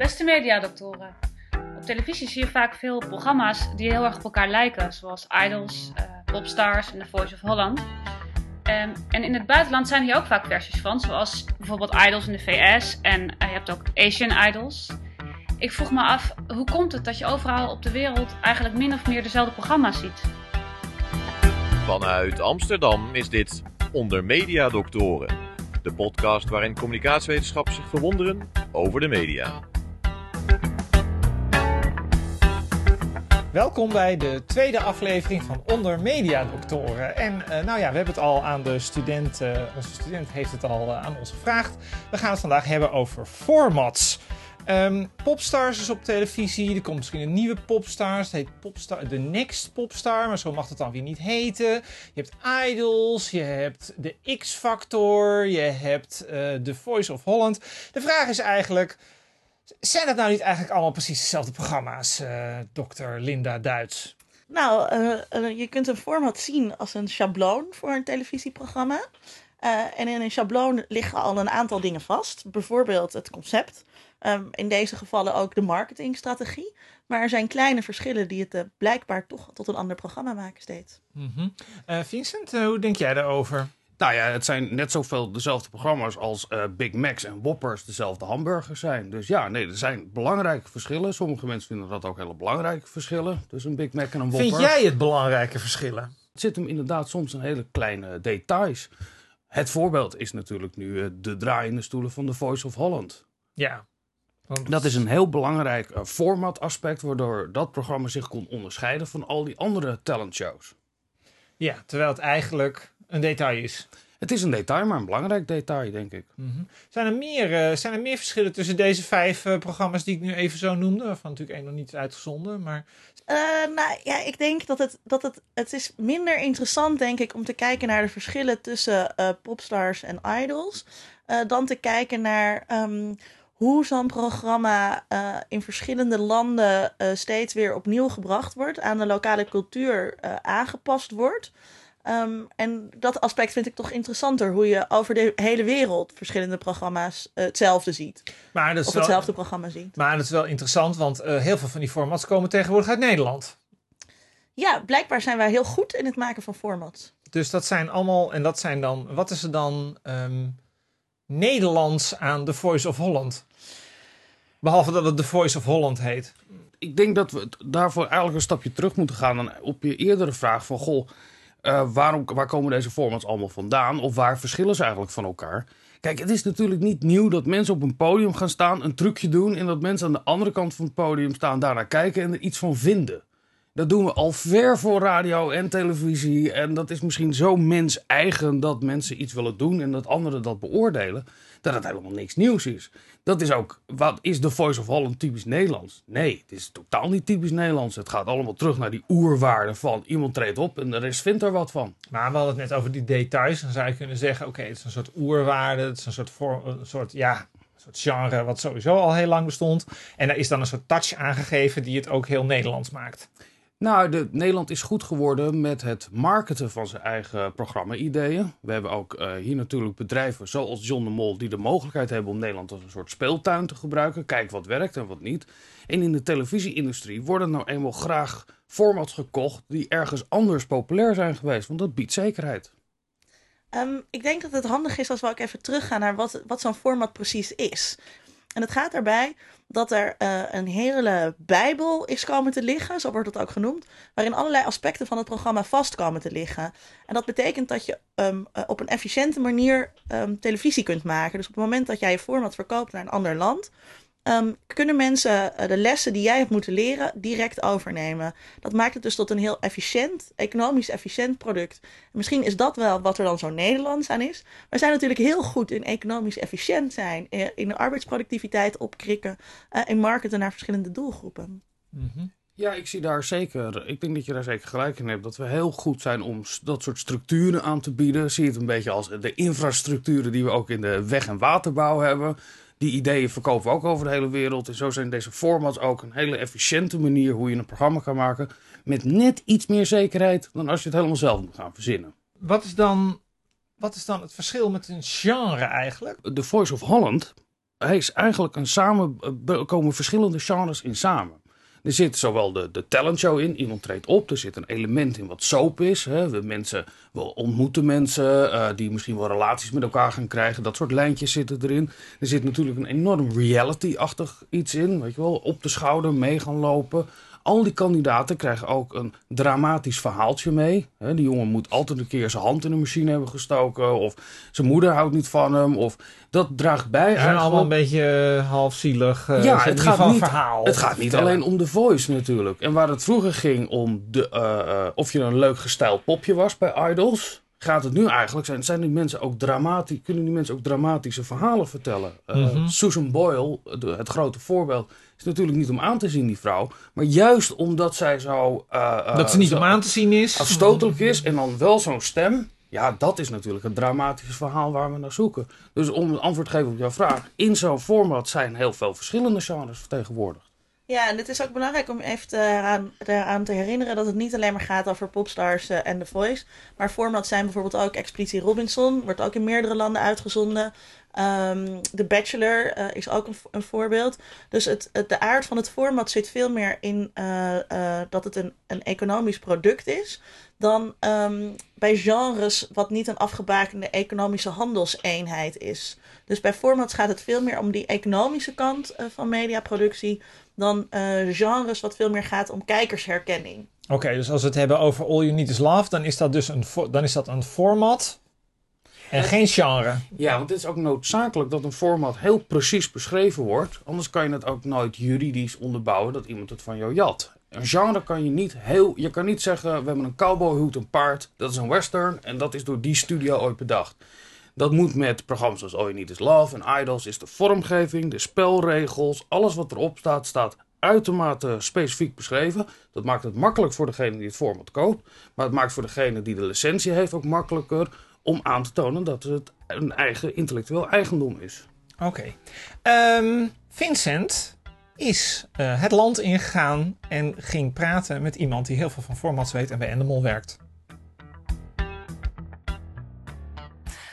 Beste mediadoktoren. Op televisie zie je vaak veel programma's die heel erg op elkaar lijken, zoals Idols, uh, Popstars en The Voice of Holland. Um, en in het buitenland zijn hier ook vaak versies van, zoals bijvoorbeeld Idols in de VS en uh, je hebt ook Asian Idols. Ik vroeg me af, hoe komt het dat je overal op de wereld eigenlijk min of meer dezelfde programma's ziet? Vanuit Amsterdam is dit Onder Mediadoktoren, de podcast waarin communicatiewetenschappers zich verwonderen over de media. Welkom bij de tweede aflevering van Onder Media Doctoren. En uh, nou ja, we hebben het al aan de student, uh, onze student heeft het al uh, aan ons gevraagd. We gaan het vandaag hebben over formats. Um, Popstars is op televisie. Er komt misschien een nieuwe Popstars. Het heet Popstar, The Next Popstar, maar zo mag het dan weer niet heten. Je hebt Idols, je hebt de X-Factor, je hebt The Voice of Holland. De vraag is eigenlijk zijn dat nou niet eigenlijk allemaal precies dezelfde programma's, uh, dokter Linda Duits? Nou, uh, uh, je kunt een format zien als een schabloon voor een televisieprogramma. en in een schabloon liggen al een aantal dingen vast. Bijvoorbeeld het concept. Um, in deze gevallen ook de marketingstrategie. Maar er zijn kleine verschillen die het blijkbaar toch tot een ander programma maken steeds. Mm -hmm. Vincent, hoe denk jij daarover? Nou ja, het zijn net zoveel dezelfde programma's als uh, Big Macs en Whoppers dezelfde hamburgers zijn. Dus ja, nee, er zijn belangrijke verschillen. Sommige mensen vinden dat ook hele belangrijke verschillen tussen een Big Mac en een Whopper. Vind jij het belangrijke verschillen? Het zit hem inderdaad soms in hele kleine details. Het voorbeeld is natuurlijk nu uh, de draaiende stoelen van The Voice of Holland. Ja. Want... Dat is een heel belangrijk uh, formataspect, waardoor dat programma zich kon onderscheiden van al die andere talentshows. Ja, terwijl het eigenlijk een detail is. Het is een detail, maar een belangrijk detail, denk ik. Mm -hmm. zijn, er meer, uh, zijn er meer verschillen tussen deze vijf uh, programma's die ik nu even zo noemde? Waarvan natuurlijk één nog niet is uitgezonden, maar... Uh, nou ja, ik denk dat het, dat het, het is minder interessant, denk ik, om te kijken naar de verschillen tussen popstars en idols. dan te kijken naar um, hoe zo'n programma in verschillende landen steeds weer opnieuw gebracht wordt, aan de lokale cultuur aangepast wordt. Um, en dat aspect vind ik toch interessanter. Hoe je over de hele wereld verschillende programma's uh, hetzelfde ziet. Maar dat is of wel, hetzelfde programma ziet. Maar dat is wel interessant, want uh, heel veel van die formats komen tegenwoordig uit Nederland. Ja, blijkbaar zijn wij heel goed in het maken van formats. Dus dat zijn allemaal, en dat zijn dan, wat is er dan um, Nederlands aan The Voice of Holland? Behalve dat het The Voice of Holland heet. Ik denk dat we daarvoor eigenlijk een stapje terug moeten gaan dan op je eerdere vraag van, goh, uh, waarom, waar komen deze formats allemaal vandaan? Of waar verschillen ze eigenlijk van elkaar? Kijk, het is natuurlijk niet nieuw dat mensen op een podium gaan staan, een trucje doen. En dat mensen aan de andere kant van het podium staan, daarnaar kijken en er iets van vinden. Dat doen we al ver voor radio en televisie. En dat is misschien zo mens-eigen dat mensen iets willen doen en dat anderen dat beoordelen. Dat het helemaal niks nieuws is. Dat is ook, wat is The Voice of Holland typisch Nederlands? Nee, het is totaal niet typisch Nederlands. Het gaat allemaal terug naar die oerwaarden van iemand treedt op en de rest vindt er wat van. Maar we hadden het net over die details. Dan zou je kunnen zeggen, oké, het is een soort oerwaarde. Het is een soort, soort ja, een soort genre wat sowieso al heel lang bestond. En daar is dan een soort touch aangegeven die het ook heel Nederlands maakt. Nou, de, Nederland is goed geworden met het marketen van zijn eigen programma-ideeën. We hebben ook uh, hier natuurlijk bedrijven zoals John de Mol... die de mogelijkheid hebben om Nederland als een soort speeltuin te gebruiken. Kijk wat werkt en wat niet. En in de televisie-industrie worden nou eenmaal graag formats gekocht... die ergens anders populair zijn geweest, want dat biedt zekerheid. Um, ik denk dat het handig is als we ook even teruggaan naar wat, wat zo'n format precies is. En het gaat daarbij dat er uh, een hele bijbel is komen te liggen, zo wordt het ook genoemd, waarin allerlei aspecten van het programma vast komen te liggen. En dat betekent dat je um, uh, op een efficiënte manier um, televisie kunt maken. Dus op het moment dat jij je format verkoopt naar een ander land, Um, kunnen mensen uh, de lessen die jij hebt moeten leren direct overnemen. Dat maakt het dus tot een heel efficiënt, economisch efficiënt product. En misschien is dat wel wat er dan zo Nederlands aan is. We zijn natuurlijk heel goed in economisch efficiënt zijn, in, in de arbeidsproductiviteit opkrikken uh, en marketen naar verschillende doelgroepen. Mm -hmm. Ja, ik zie daar zeker. Ik denk dat je daar zeker gelijk in hebt. Dat we heel goed zijn om dat soort structuren aan te bieden. Zie het een beetje als de infrastructuren die we ook in de weg- en waterbouw hebben die ideeën verkopen we ook over de hele wereld. En zo zijn deze formats ook een hele efficiënte manier hoe je een programma kan maken. Met net iets meer zekerheid dan als je het helemaal zelf moet gaan verzinnen. Wat is dan, wat is dan het verschil met een genre eigenlijk? The Voice of Holland hij is eigenlijk een samen, er komen verschillende genres in samen. Er zit zowel de, de talentshow in, iemand treedt op. Er zit een element in wat soap is. Hè. We, mensen, we ontmoeten mensen uh, die misschien wel relaties met elkaar gaan krijgen. Dat soort lijntjes zitten erin. Er zit natuurlijk een enorm reality-achtig iets in. Weet je wel, op de schouder mee gaan lopen. Al die kandidaten krijgen ook een dramatisch verhaaltje mee. die jongen moet altijd een keer zijn hand in de machine hebben gestoken. Of zijn moeder houdt niet van hem. Of dat draagt bij. Ze zijn allemaal een beetje uh, halfzielig. Uh, ja, het gaat, niet, verhaal het gaat niet alleen om de voice natuurlijk. En waar het vroeger ging om de, uh, of je een leuk gestyled popje was bij Idols gaat het nu eigenlijk zijn, zijn die mensen ook dramatisch, kunnen die mensen ook dramatische verhalen vertellen. Mm -hmm. Susan Boyle, het grote voorbeeld, is natuurlijk niet om aan te zien, die vrouw. Maar juist omdat zij zo... Uh, dat ze niet om aan te zien is. Afstotelijk is en dan wel zo'n stem. Ja, dat is natuurlijk het dramatische verhaal waar we naar zoeken. Dus om een antwoord te geven op jouw vraag. In zo'n format zijn heel veel verschillende genres vertegenwoordigd. Ja, en het is ook belangrijk om even eraan, eraan, te herinneren dat het niet alleen maar gaat over popstars uh, en The Voice. Maar formats zijn bijvoorbeeld ook Expeditie Robinson, wordt ook in meerdere landen uitgezonden. Um, The Bachelor uh, is ook een, een, voorbeeld. Dus het, de aard van het format zit veel meer in uh, dat het een, een economisch product is. Dan um, bij genres wat niet een afgebakende economische handelseenheid is. Dus bij formats gaat het veel meer om die economische kant van mediaproductie dan uh, genres wat veel meer gaat om kijkersherkenning. Oké, dus als we het hebben over All You Need Is Love, dan is dat dus een, dan is dat een format en geen genre. Ja, want het is ook noodzakelijk dat een format heel precies beschreven wordt. Anders kan je het ook nooit juridisch onderbouwen dat iemand het van jou jat. Een genre kan je niet heel. Je kan niet zeggen: we hebben een cowboyhoed, een paard, dat is een western en dat is door die studio ooit bedacht. Dat moet met programma's zoals All You Need Is Love en Idols, is de vormgeving, de spelregels, alles wat erop staat, staat uitermate specifiek beschreven. Dat maakt het makkelijk voor degene die het format koopt, maar het maakt voor degene die de licentie heeft ook makkelijker om aan te tonen dat het een eigen intellectueel eigendom is. Oké. Ehm, Vincent is uh, het land ingegaan en ging praten met iemand die heel veel van formats weet en bij Endemol werkt.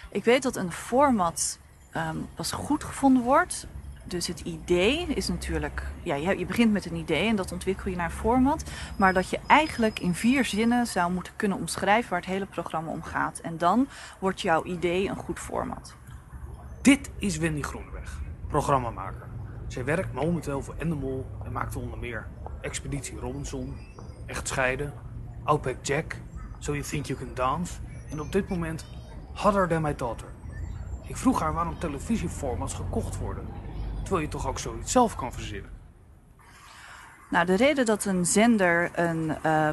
Ik weet dat een format um, pas goed gevonden wordt. Dus het idee is natuurlijk, ja, je, begint met een idee en dat ontwikkel je naar een format. Maar dat je eigenlijk in vier zinnen zou moeten kunnen omschrijven waar het hele programma om gaat. En dan wordt jouw idee een goed format. Dit is Wendy Groeneweg, programmamaker. Zij werkt momenteel voor Endemol en maakt onder meer Expeditie Robinson, Echt Scheiden, Outback Jack, So You Think You Can Dance. En op dit moment Harder Than My Daughter. Ik vroeg haar waarom televisieformats gekocht worden, terwijl je toch ook zoiets zelf kan verzinnen. Nou, de reden dat een zender een, uh,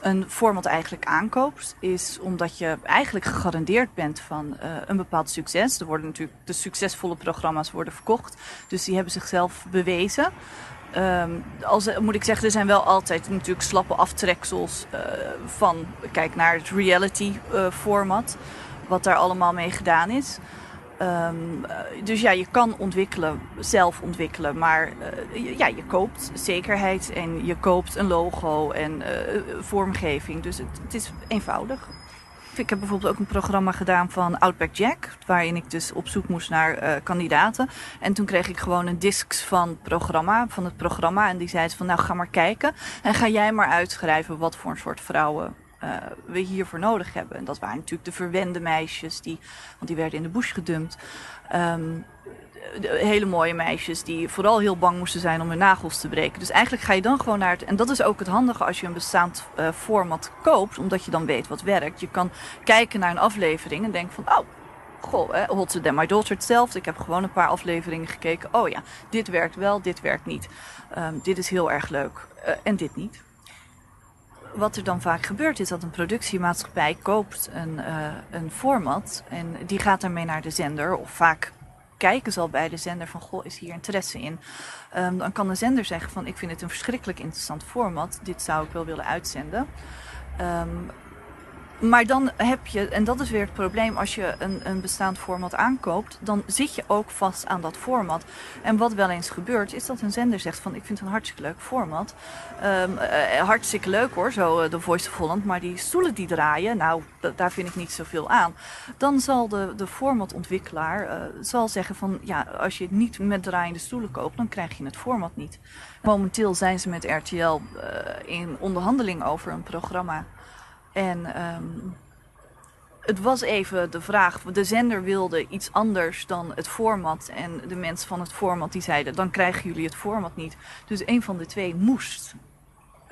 een format eigenlijk aankoopt, is omdat je eigenlijk gegarandeerd bent van uh, een bepaald succes. Er worden natuurlijk de succesvolle programma's worden verkocht, dus die hebben zichzelf bewezen. Um, als, moet ik zeggen, er zijn wel altijd natuurlijk slappe aftreksels uh, van, kijk naar het reality format wat daar allemaal mee gedaan is. Um, dus ja, je kan ontwikkelen, zelf ontwikkelen, maar uh, ja, je koopt zekerheid en je koopt een logo en uh, vormgeving. Dus het, het, is eenvoudig. Ik heb bijvoorbeeld ook een programma gedaan van Outback Jack, waarin ik dus op zoek moest naar kandidaten. En toen kreeg ik gewoon een discs van, programma, van het programma en die zei van nou ga maar kijken en ga jij maar uitschrijven wat voor een soort vrouwen uh, we hiervoor nodig hebben. En dat waren natuurlijk de verwende meisjes, die, want die werden in de bush gedumpt. Um, hele mooie meisjes die vooral heel bang moesten zijn om hun nagels te breken. Dus eigenlijk ga je dan gewoon naar het. En dat is ook het handige als je een bestaand uh, format koopt, omdat je dan weet wat werkt. Je kan kijken naar een aflevering en denken van, oh. Goh, eh, Hotter Than My Daughter hetzelfde. Ik heb gewoon een paar afleveringen gekeken. Oh ja, dit werkt wel, dit werkt niet. Um, dit is heel erg leuk uh, en dit niet wat er dan vaak gebeurt is dat een productiemaatschappij koopt een, uh, een format en die gaat daarmee naar de zender. Of vaak kijken ze al bij de zender van, goh, is hier interesse in? Um, dan kan de zender zeggen van, ik vind het een verschrikkelijk interessant format. Dit zou ik wel willen uitzenden. Um, maar dan heb je, en dat is weer het probleem, als je een, een bestaand format aankoopt, dan zit je ook vast aan dat format. En wat wel eens gebeurt, is dat een zender zegt van ik vind het een hartstikke leuk format. Um, hartstikke leuk hoor, zo de Voice of Holland, maar die stoelen die draaien, nou, daar vind ik niet zoveel aan. Dan zal de, de formatontwikkelaar uh, zal zeggen van ja, als je het niet met draaiende stoelen koopt, dan krijg je het format niet. Momenteel zijn ze met RTL in onderhandeling over een programma en um, het was even de vraag. De zender wilde iets anders dan het format. En de mensen van het format die zeiden: dan krijgen jullie het format niet. Dus een van de twee moest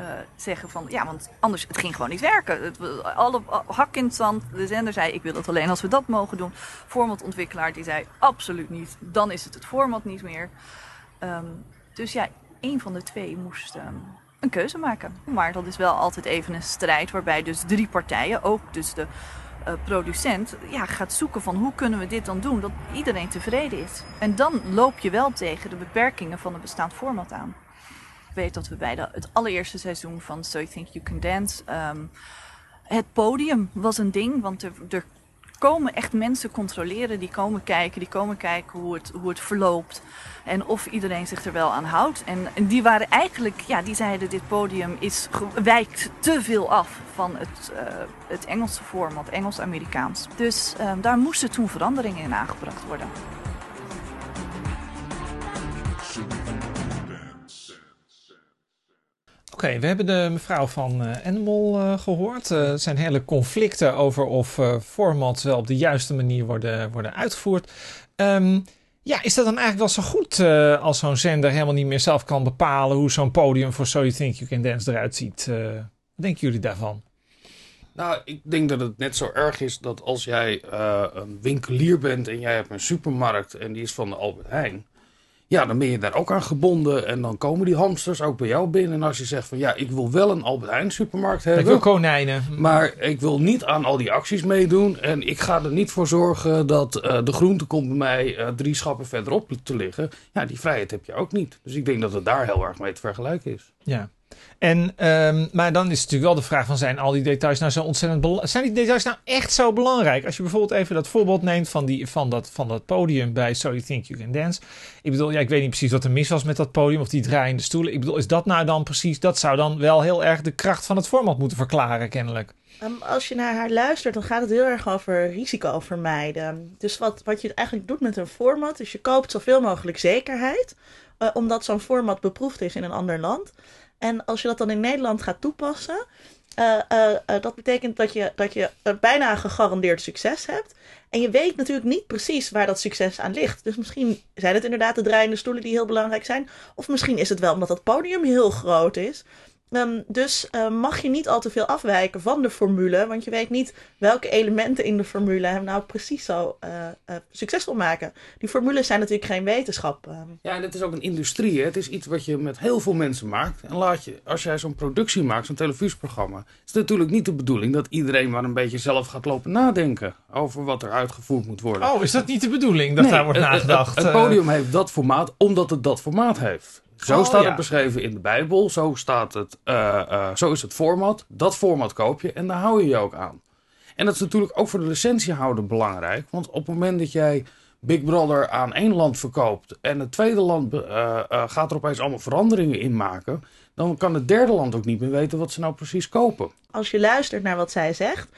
uh, zeggen van ja, want anders het ging gewoon niet werken. Alle hak in het zand. De zender zei: ik wil het alleen als we dat mogen doen. Formatontwikkelaar die zei: absoluut niet. Dan is het het format niet meer. Um, dus ja, een van de twee moest. Um, een keuze maken. Maar dat is wel altijd even een strijd waarbij dus drie partijen, ook dus de uh, producent, ja, gaat zoeken van hoe kunnen we dit dan doen dat iedereen tevreden is. En dan loop je wel tegen de beperkingen van het bestaand format aan. Ik weet dat we bij de, het allereerste seizoen van So You Think You Can Dance... Um, het podium was een ding, want er, er komen echt mensen controleren. Die komen kijken, die komen kijken hoe het, hoe het verloopt. En of iedereen zich er wel aan houdt. En, die waren eigenlijk, ja, die zeiden dit podium is, wijkt te veel af van het, uh, het Engelse format, Engels-Amerikaans. Dus uh, daar moesten toen veranderingen in aangebracht worden. Oké, we hebben de mevrouw van uh, Animal uh, gehoord. Uh, er zijn hele conflicten over of formats wel op de juiste manier worden, worden uitgevoerd. Um, ja, is dat dan eigenlijk wel zo goed als zo'n zender helemaal niet meer zelf kan bepalen hoe zo'n podium voor So You Think You Can Dance eruit ziet? wat denken jullie daarvan? Nou, ik denk dat het net zo erg is dat als jij een winkelier bent en jij hebt een supermarkt en die is van de Albert Heijn ja, dan ben je daar ook aan gebonden. En dan komen die hamsters ook bij jou binnen. En als je zegt van ja, ik wil wel een Albert Heijn supermarkt hebben. Ik wil konijnen. Maar ik wil niet aan al die acties meedoen. En ik ga er niet voor zorgen dat uh, de groente komt bij mij uh, drie schappen verderop te liggen. Ja, die vrijheid heb je ook niet. Dus ik denk dat het daar heel erg mee te vergelijken is. Ja. En, um, maar dan is het natuurlijk wel de vraag van zijn al die details nou zo ontzettend belangrijk? Zijn die details nou echt zo belangrijk? Als je bijvoorbeeld even dat voorbeeld neemt van, die, van, dat, van dat podium bij So You Think You Can Dance. Ik bedoel, ja, ik weet niet precies wat er mis was met dat podium of die draaiende stoelen. Ik bedoel, is dat nou dan precies, dat zou dan wel heel erg de kracht van het format moeten verklaren kennelijk. Um, als je naar haar luistert, dan gaat het heel erg over risico vermijden. Dus wat, wat je eigenlijk doet met een format, is je koopt zoveel mogelijk zekerheid. Uh, omdat zo'n format beproefd is in een ander land. En als je dat dan in Nederland gaat toepassen, uh, uh, uh, dat betekent dat je, dat je bijna gegarandeerd succes hebt. En je weet natuurlijk niet precies waar dat succes aan ligt. Dus misschien zijn het inderdaad de draaiende stoelen die heel belangrijk zijn. Of misschien is het wel omdat het podium heel groot is. Um, dus uh, mag je niet al te veel afwijken van de formule, want je weet niet welke elementen in de formule hem nou precies zo uh, uh, succesvol maken. Die formules zijn natuurlijk geen wetenschap. Um. Ja, en het is ook een industrie. Hè? Het is iets wat je met heel veel mensen maakt. En laat je, als jij zo'n productie maakt, zo'n televisieprogramma, is het natuurlijk niet de bedoeling dat iedereen maar een beetje zelf gaat lopen nadenken over wat er uitgevoerd moet worden. Oh, is dat niet de bedoeling dat nee, daar wordt nagedacht? Het, het, het podium heeft dat formaat omdat het dat formaat heeft. Zo oh, staat ja. het beschreven in de Bijbel. Zo, staat het, uh, uh, zo is het format. Dat format koop je en daar hou je je ook aan. En dat is natuurlijk ook voor de licentiehouder belangrijk. Want op het moment dat jij Big Brother aan één land verkoopt en het tweede land uh, gaat er opeens allemaal veranderingen in maken, dan kan het derde land ook niet meer weten wat ze nou precies kopen. Als je luistert naar wat zij zegt,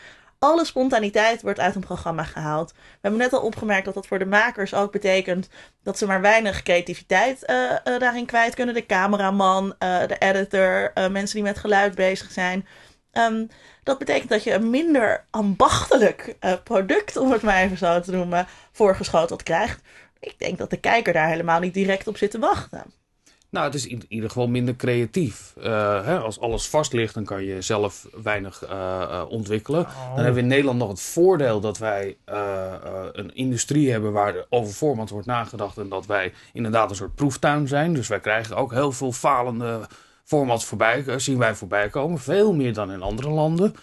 alle spontaniteit wordt uit een programma gehaald. We hebben net al opgemerkt dat dat voor de makers ook betekent dat ze maar weinig creativiteit uh, uh, daarin kwijt kunnen. De cameraman, uh, de editor, mensen die met geluid bezig zijn. Um, dat betekent dat je een minder ambachtelijk product, om het maar even zo te noemen, voorgeschoteld krijgt. Ik denk dat de kijker daar helemaal niet direct op zit te wachten. Nou, het is in ieder geval minder creatief. Uh, hè, als alles vast ligt, dan kan je zelf weinig uh, uh, ontwikkelen. Oh. Dan hebben we in Nederland nog het voordeel dat wij een industrie hebben waar over format wordt nagedacht. En dat wij inderdaad een soort proeftuin zijn. Dus wij krijgen ook heel veel falende formats voorbij, zien wij voorbij komen. Veel meer dan in andere landen.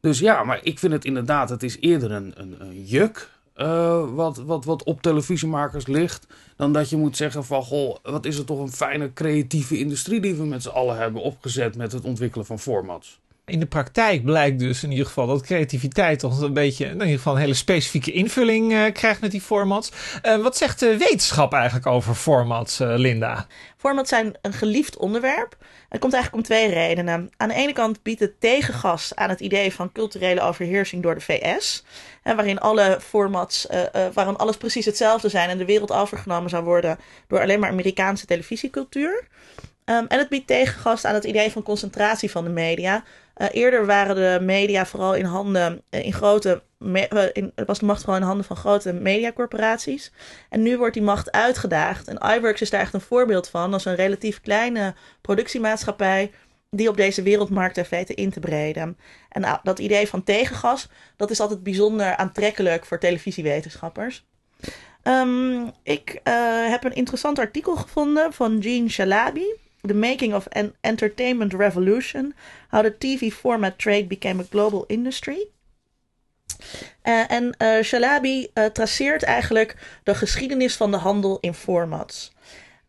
Dus ja, maar ik vind het inderdaad, het is eerder een, een, een juk. Uh, wat, wat, wat op televisiemakers ligt. Dan dat je moet zeggen van goh, wat is het toch een fijne creatieve industrie die we met z'n allen hebben opgezet met het ontwikkelen van formats. In de praktijk blijkt dus in ieder geval dat creativiteit toch een beetje, in ieder geval een hele specifieke invulling uh, krijgt met die formats. Uh, wat zegt de wetenschap eigenlijk over formats, uh, Linda? Formats zijn een geliefd onderwerp. Het komt eigenlijk om twee redenen. Aan de ene kant biedt het tegengas aan het idee van culturele overheersing door de VS. Hè, waarin alle formats, waarin alles precies hetzelfde zijn en de wereld overgenomen zou worden door alleen maar Amerikaanse televisiecultuur. Um, en het biedt tegengas aan het idee van concentratie van de media. Uh, eerder waren de media vooral in handen, uh, in grote, uh, in, was de macht vooral in handen van grote mediacorporaties. En nu wordt die macht uitgedaagd. En iWorks is daar echt een voorbeeld van, als een relatief kleine productiemaatschappij die op deze wereldmarkt heeft weten in te breden. En nou, dat idee van tegengas, dat is altijd bijzonder aantrekkelijk voor televisiewetenschappers. Um, ik heb een interessant artikel gevonden van Jean Shalabi. The Making of an Entertainment Revolution: How the TV Format Trade Became a Global Industry. Uh, en uh, Shalabi uh, traceert eigenlijk de geschiedenis van de handel in formats.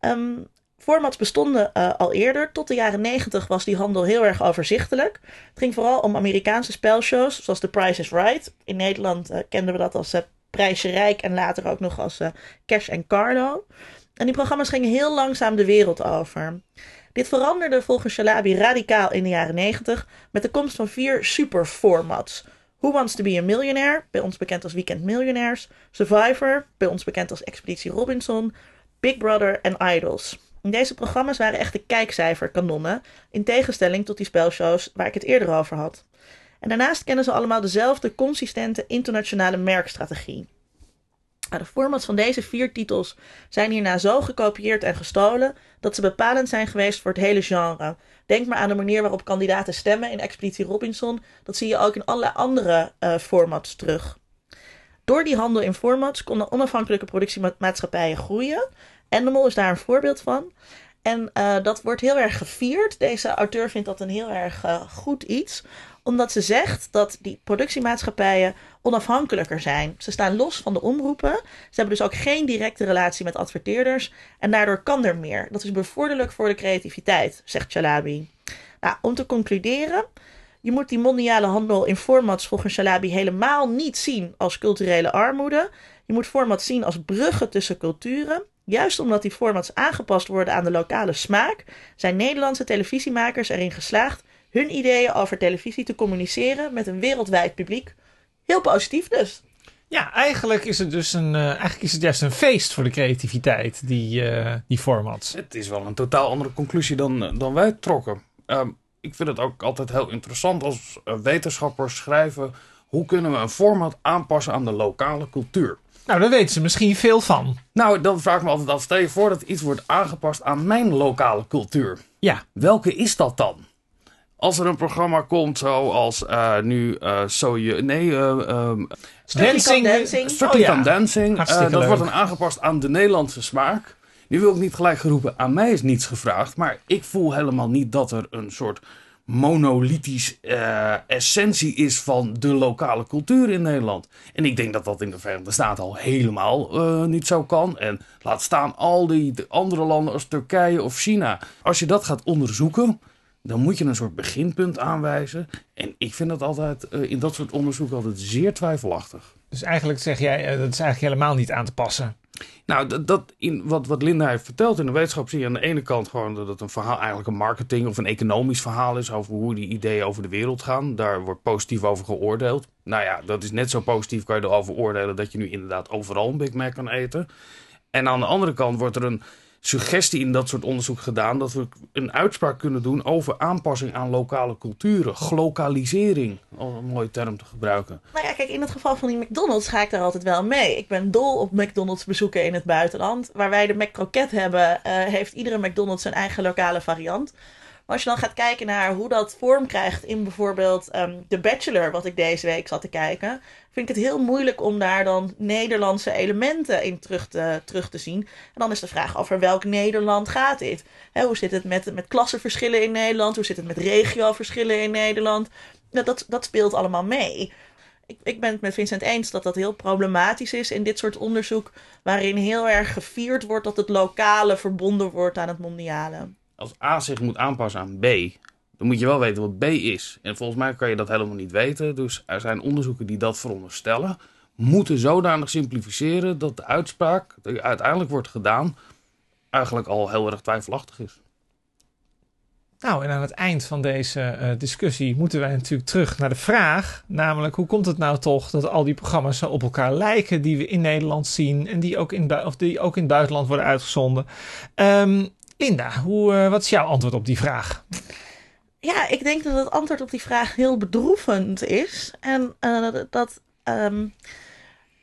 Um, formats bestonden al eerder. Tot de jaren 90 was die handel heel erg overzichtelijk. Het ging vooral om Amerikaanse spelshows, zoals The Price is Right. In Nederland kenden we dat als Prijsje Rijk en later ook nog als Cash and Carlo. En die programma's gingen heel langzaam de wereld over. Dit veranderde volgens Shalabi radicaal in de jaren 90 met de komst van vier superformats. Who Wants to be a Millionaire, bij ons bekend als Weekend Millionaires, Survivor, bij ons bekend als Expeditie Robinson, Big Brother en Idols. deze programma's waren echte kijkcijferkanonnen, in tegenstelling tot die spelshows waar ik het eerder over had. En daarnaast kennen ze allemaal dezelfde consistente internationale merkstrategie. De formats van deze vier titels zijn hierna zo gekopieerd en gestolen dat ze bepalend zijn geweest voor het hele genre. Denk maar aan de manier waarop kandidaten stemmen in Expeditie Robinson. Dat zie je ook in allerlei andere uh, formats terug. Door die handel in formats konden onafhankelijke productiemaatschappijen groeien. Endemol is daar een voorbeeld van. En uh, dat wordt heel erg gevierd. Deze auteur vindt dat een heel erg uh, goed iets omdat ze zegt dat die productiemaatschappijen onafhankelijker zijn. Ze staan los van de omroepen. Ze hebben dus ook geen directe relatie met adverteerders. En daardoor kan er meer. Dat is bevorderlijk voor de creativiteit, zegt Chalabi. Nou, om te concluderen. Je moet die mondiale handel in formats volgens Chalabi helemaal niet zien als culturele armoede. Je moet formats zien als bruggen tussen culturen. Juist omdat die formats aangepast worden aan de lokale smaak, zijn Nederlandse televisiemakers erin geslaagd hun ideeën over televisie te communiceren met een wereldwijd publiek. Heel positief dus. Ja, eigenlijk is het dus een, uh, eigenlijk is het juist een feest voor de creativiteit, die, uh, die formats. Het is wel een totaal andere conclusie dan, eh, dan wij trokken. Um, ik vind het ook altijd heel interessant als wetenschappers schrijven hoe kunnen we een format aanpassen aan de lokale cultuur. Nou, daar weten ze misschien veel van. Nou, dan vraag ik me altijd af, stel je voor dat iets wordt aangepast aan mijn lokale cultuur. Ja. Welke is dat dan? Als er een programma komt zoals uh, nu uh, So You... Nee, uh, um, Dancing. Dancing. Oh, ja. Dancing. dat wordt dan aangepast aan de Nederlandse smaak. Nu wil ik niet gelijk geroepen, aan mij is niets gevraagd. Maar ik voel helemaal niet dat er een soort monolithisch essentie is van de lokale cultuur in Nederland. En ik denk dat dat in de Verenigde Staten al helemaal niet zo kan. En laat staan al die andere landen als Turkije of China. Als je dat gaat onderzoeken dan moet je een soort beginpunt aanwijzen. En ik vind dat altijd uh, in dat soort onderzoek altijd zeer twijfelachtig. Dus eigenlijk zeg jij, uh, dat is eigenlijk helemaal niet aan te passen. Nou, dat, dat in wat, wat Linda heeft verteld in de wetenschap zie je aan de ene kant gewoon dat het een verhaal, eigenlijk een marketing of een economisch verhaal is over hoe die ideeën over de wereld gaan. Daar wordt positief over geoordeeld. Nou ja, dat is net zo positief kan je erover oordelen dat je nu inderdaad overal een Big Mac kan eten. En aan de andere kant wordt er een suggestie in dat soort onderzoek gedaan dat we een uitspraak kunnen doen over aanpassing aan lokale culturen. Glokalisering, om een mooie term te gebruiken. Nou ja, kijk, in het geval van die McDonald's ga ik daar altijd wel mee. Ik ben dol op McDonald's bezoeken in het buitenland. Waar wij de McCroket hebben, uh, heeft iedere McDonald's zijn eigen lokale variant. Maar als je dan gaat kijken naar hoe dat vorm krijgt in bijvoorbeeld um, The Bachelor, wat ik deze week zat te kijken, vind ik het heel moeilijk om daar dan Nederlandse elementen in terug te, terug te zien. En dan is de vraag over welk Nederland gaat dit? hoe zit het met, met klassenverschillen in Nederland? Hoe zit het met regioverschillen in Nederland? Nou, dat, dat speelt allemaal mee. Ik, ik ben het met Vincent eens dat dat heel problematisch is in dit soort onderzoek, waarin heel erg gevierd wordt dat het lokale verbonden wordt aan het mondiale als A zich moet aanpassen aan B, dan moet je wel weten wat B is. En volgens mij kan je dat helemaal niet weten. Dus er zijn onderzoeken die dat veronderstellen. Moeten zodanig simplificeren dat de uitspraak die uiteindelijk wordt gedaan eigenlijk al heel erg twijfelachtig is. Nou, en aan het eind van deze eh, discussie moeten wij natuurlijk terug naar de vraag. Namelijk, hoe komt het nou toch dat al die programma's zo op elkaar lijken die we in Nederland zien en die ook in, of die ook in het buitenland worden uitgezonden? Ehm, Linda, hoe, eh, wat is jouw antwoord op die vraag? Ja, ik denk dat het antwoord op die vraag heel bedroevend is. En eh, dat- ehm,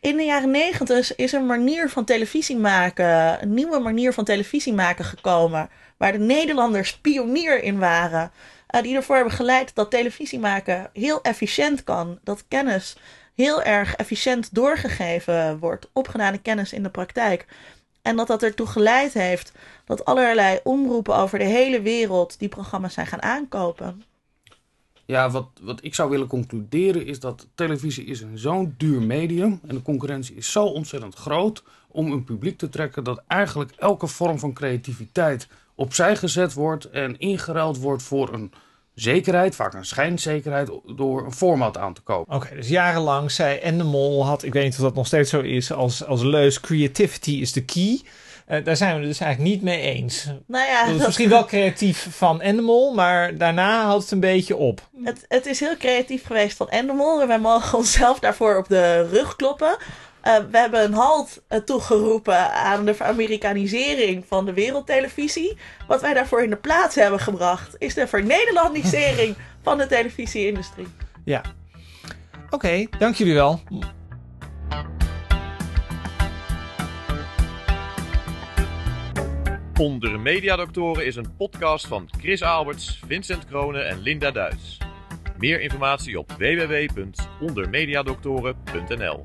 in de jaren negentig is een manier van televisie maken, een nieuwe manier van televisie maken gekomen. Waar de Nederlanders pionier in waren. eh, die ervoor hebben geleid dat televisie maken heel efficiënt kan. Dat kennis heel erg efficiënt doorgegeven wordt. Opgedane kennis in de praktijk. En dat dat ertoe geleid heeft dat allerlei omroepen over de hele wereld die programma's zijn gaan aankopen. Ja, wat, wat ik zou willen concluderen is dat televisie is een zo'n duur medium en de concurrentie is zo ontzettend groot om een publiek te trekken dat eigenlijk elke vorm van creativiteit opzij gezet wordt en ingeruild wordt voor een zekerheid, vaak een schijnzekerheid, door een format aan te kopen. Oké, dus jarenlang zei Endemol, had, ik weet niet of dat nog steeds zo is, als, als leus creativity is the key. Eh, daar zijn we het dus eigenlijk niet mee eens. Nou ja, Dat is dat- misschien wel creatief van Endemol, maar daarna houdt het een beetje op. het, het is heel creatief geweest van Endemol en wij mogen onszelf daarvoor op de rug kloppen. Eh, we hebben een halt eh, toegeroepen aan de Amerikanisering van de wereldtelevisie. Wat wij daarvoor in de plaats hebben gebracht is de vernederlandisering van de televisieindustrie. Ja. Oké, dank jullie wel. Onder Mediadoktoren is een podcast van Chris Alberts, Vincent Kronen en Linda Duits. Meer informatie op www.ondermediadoktoren.nl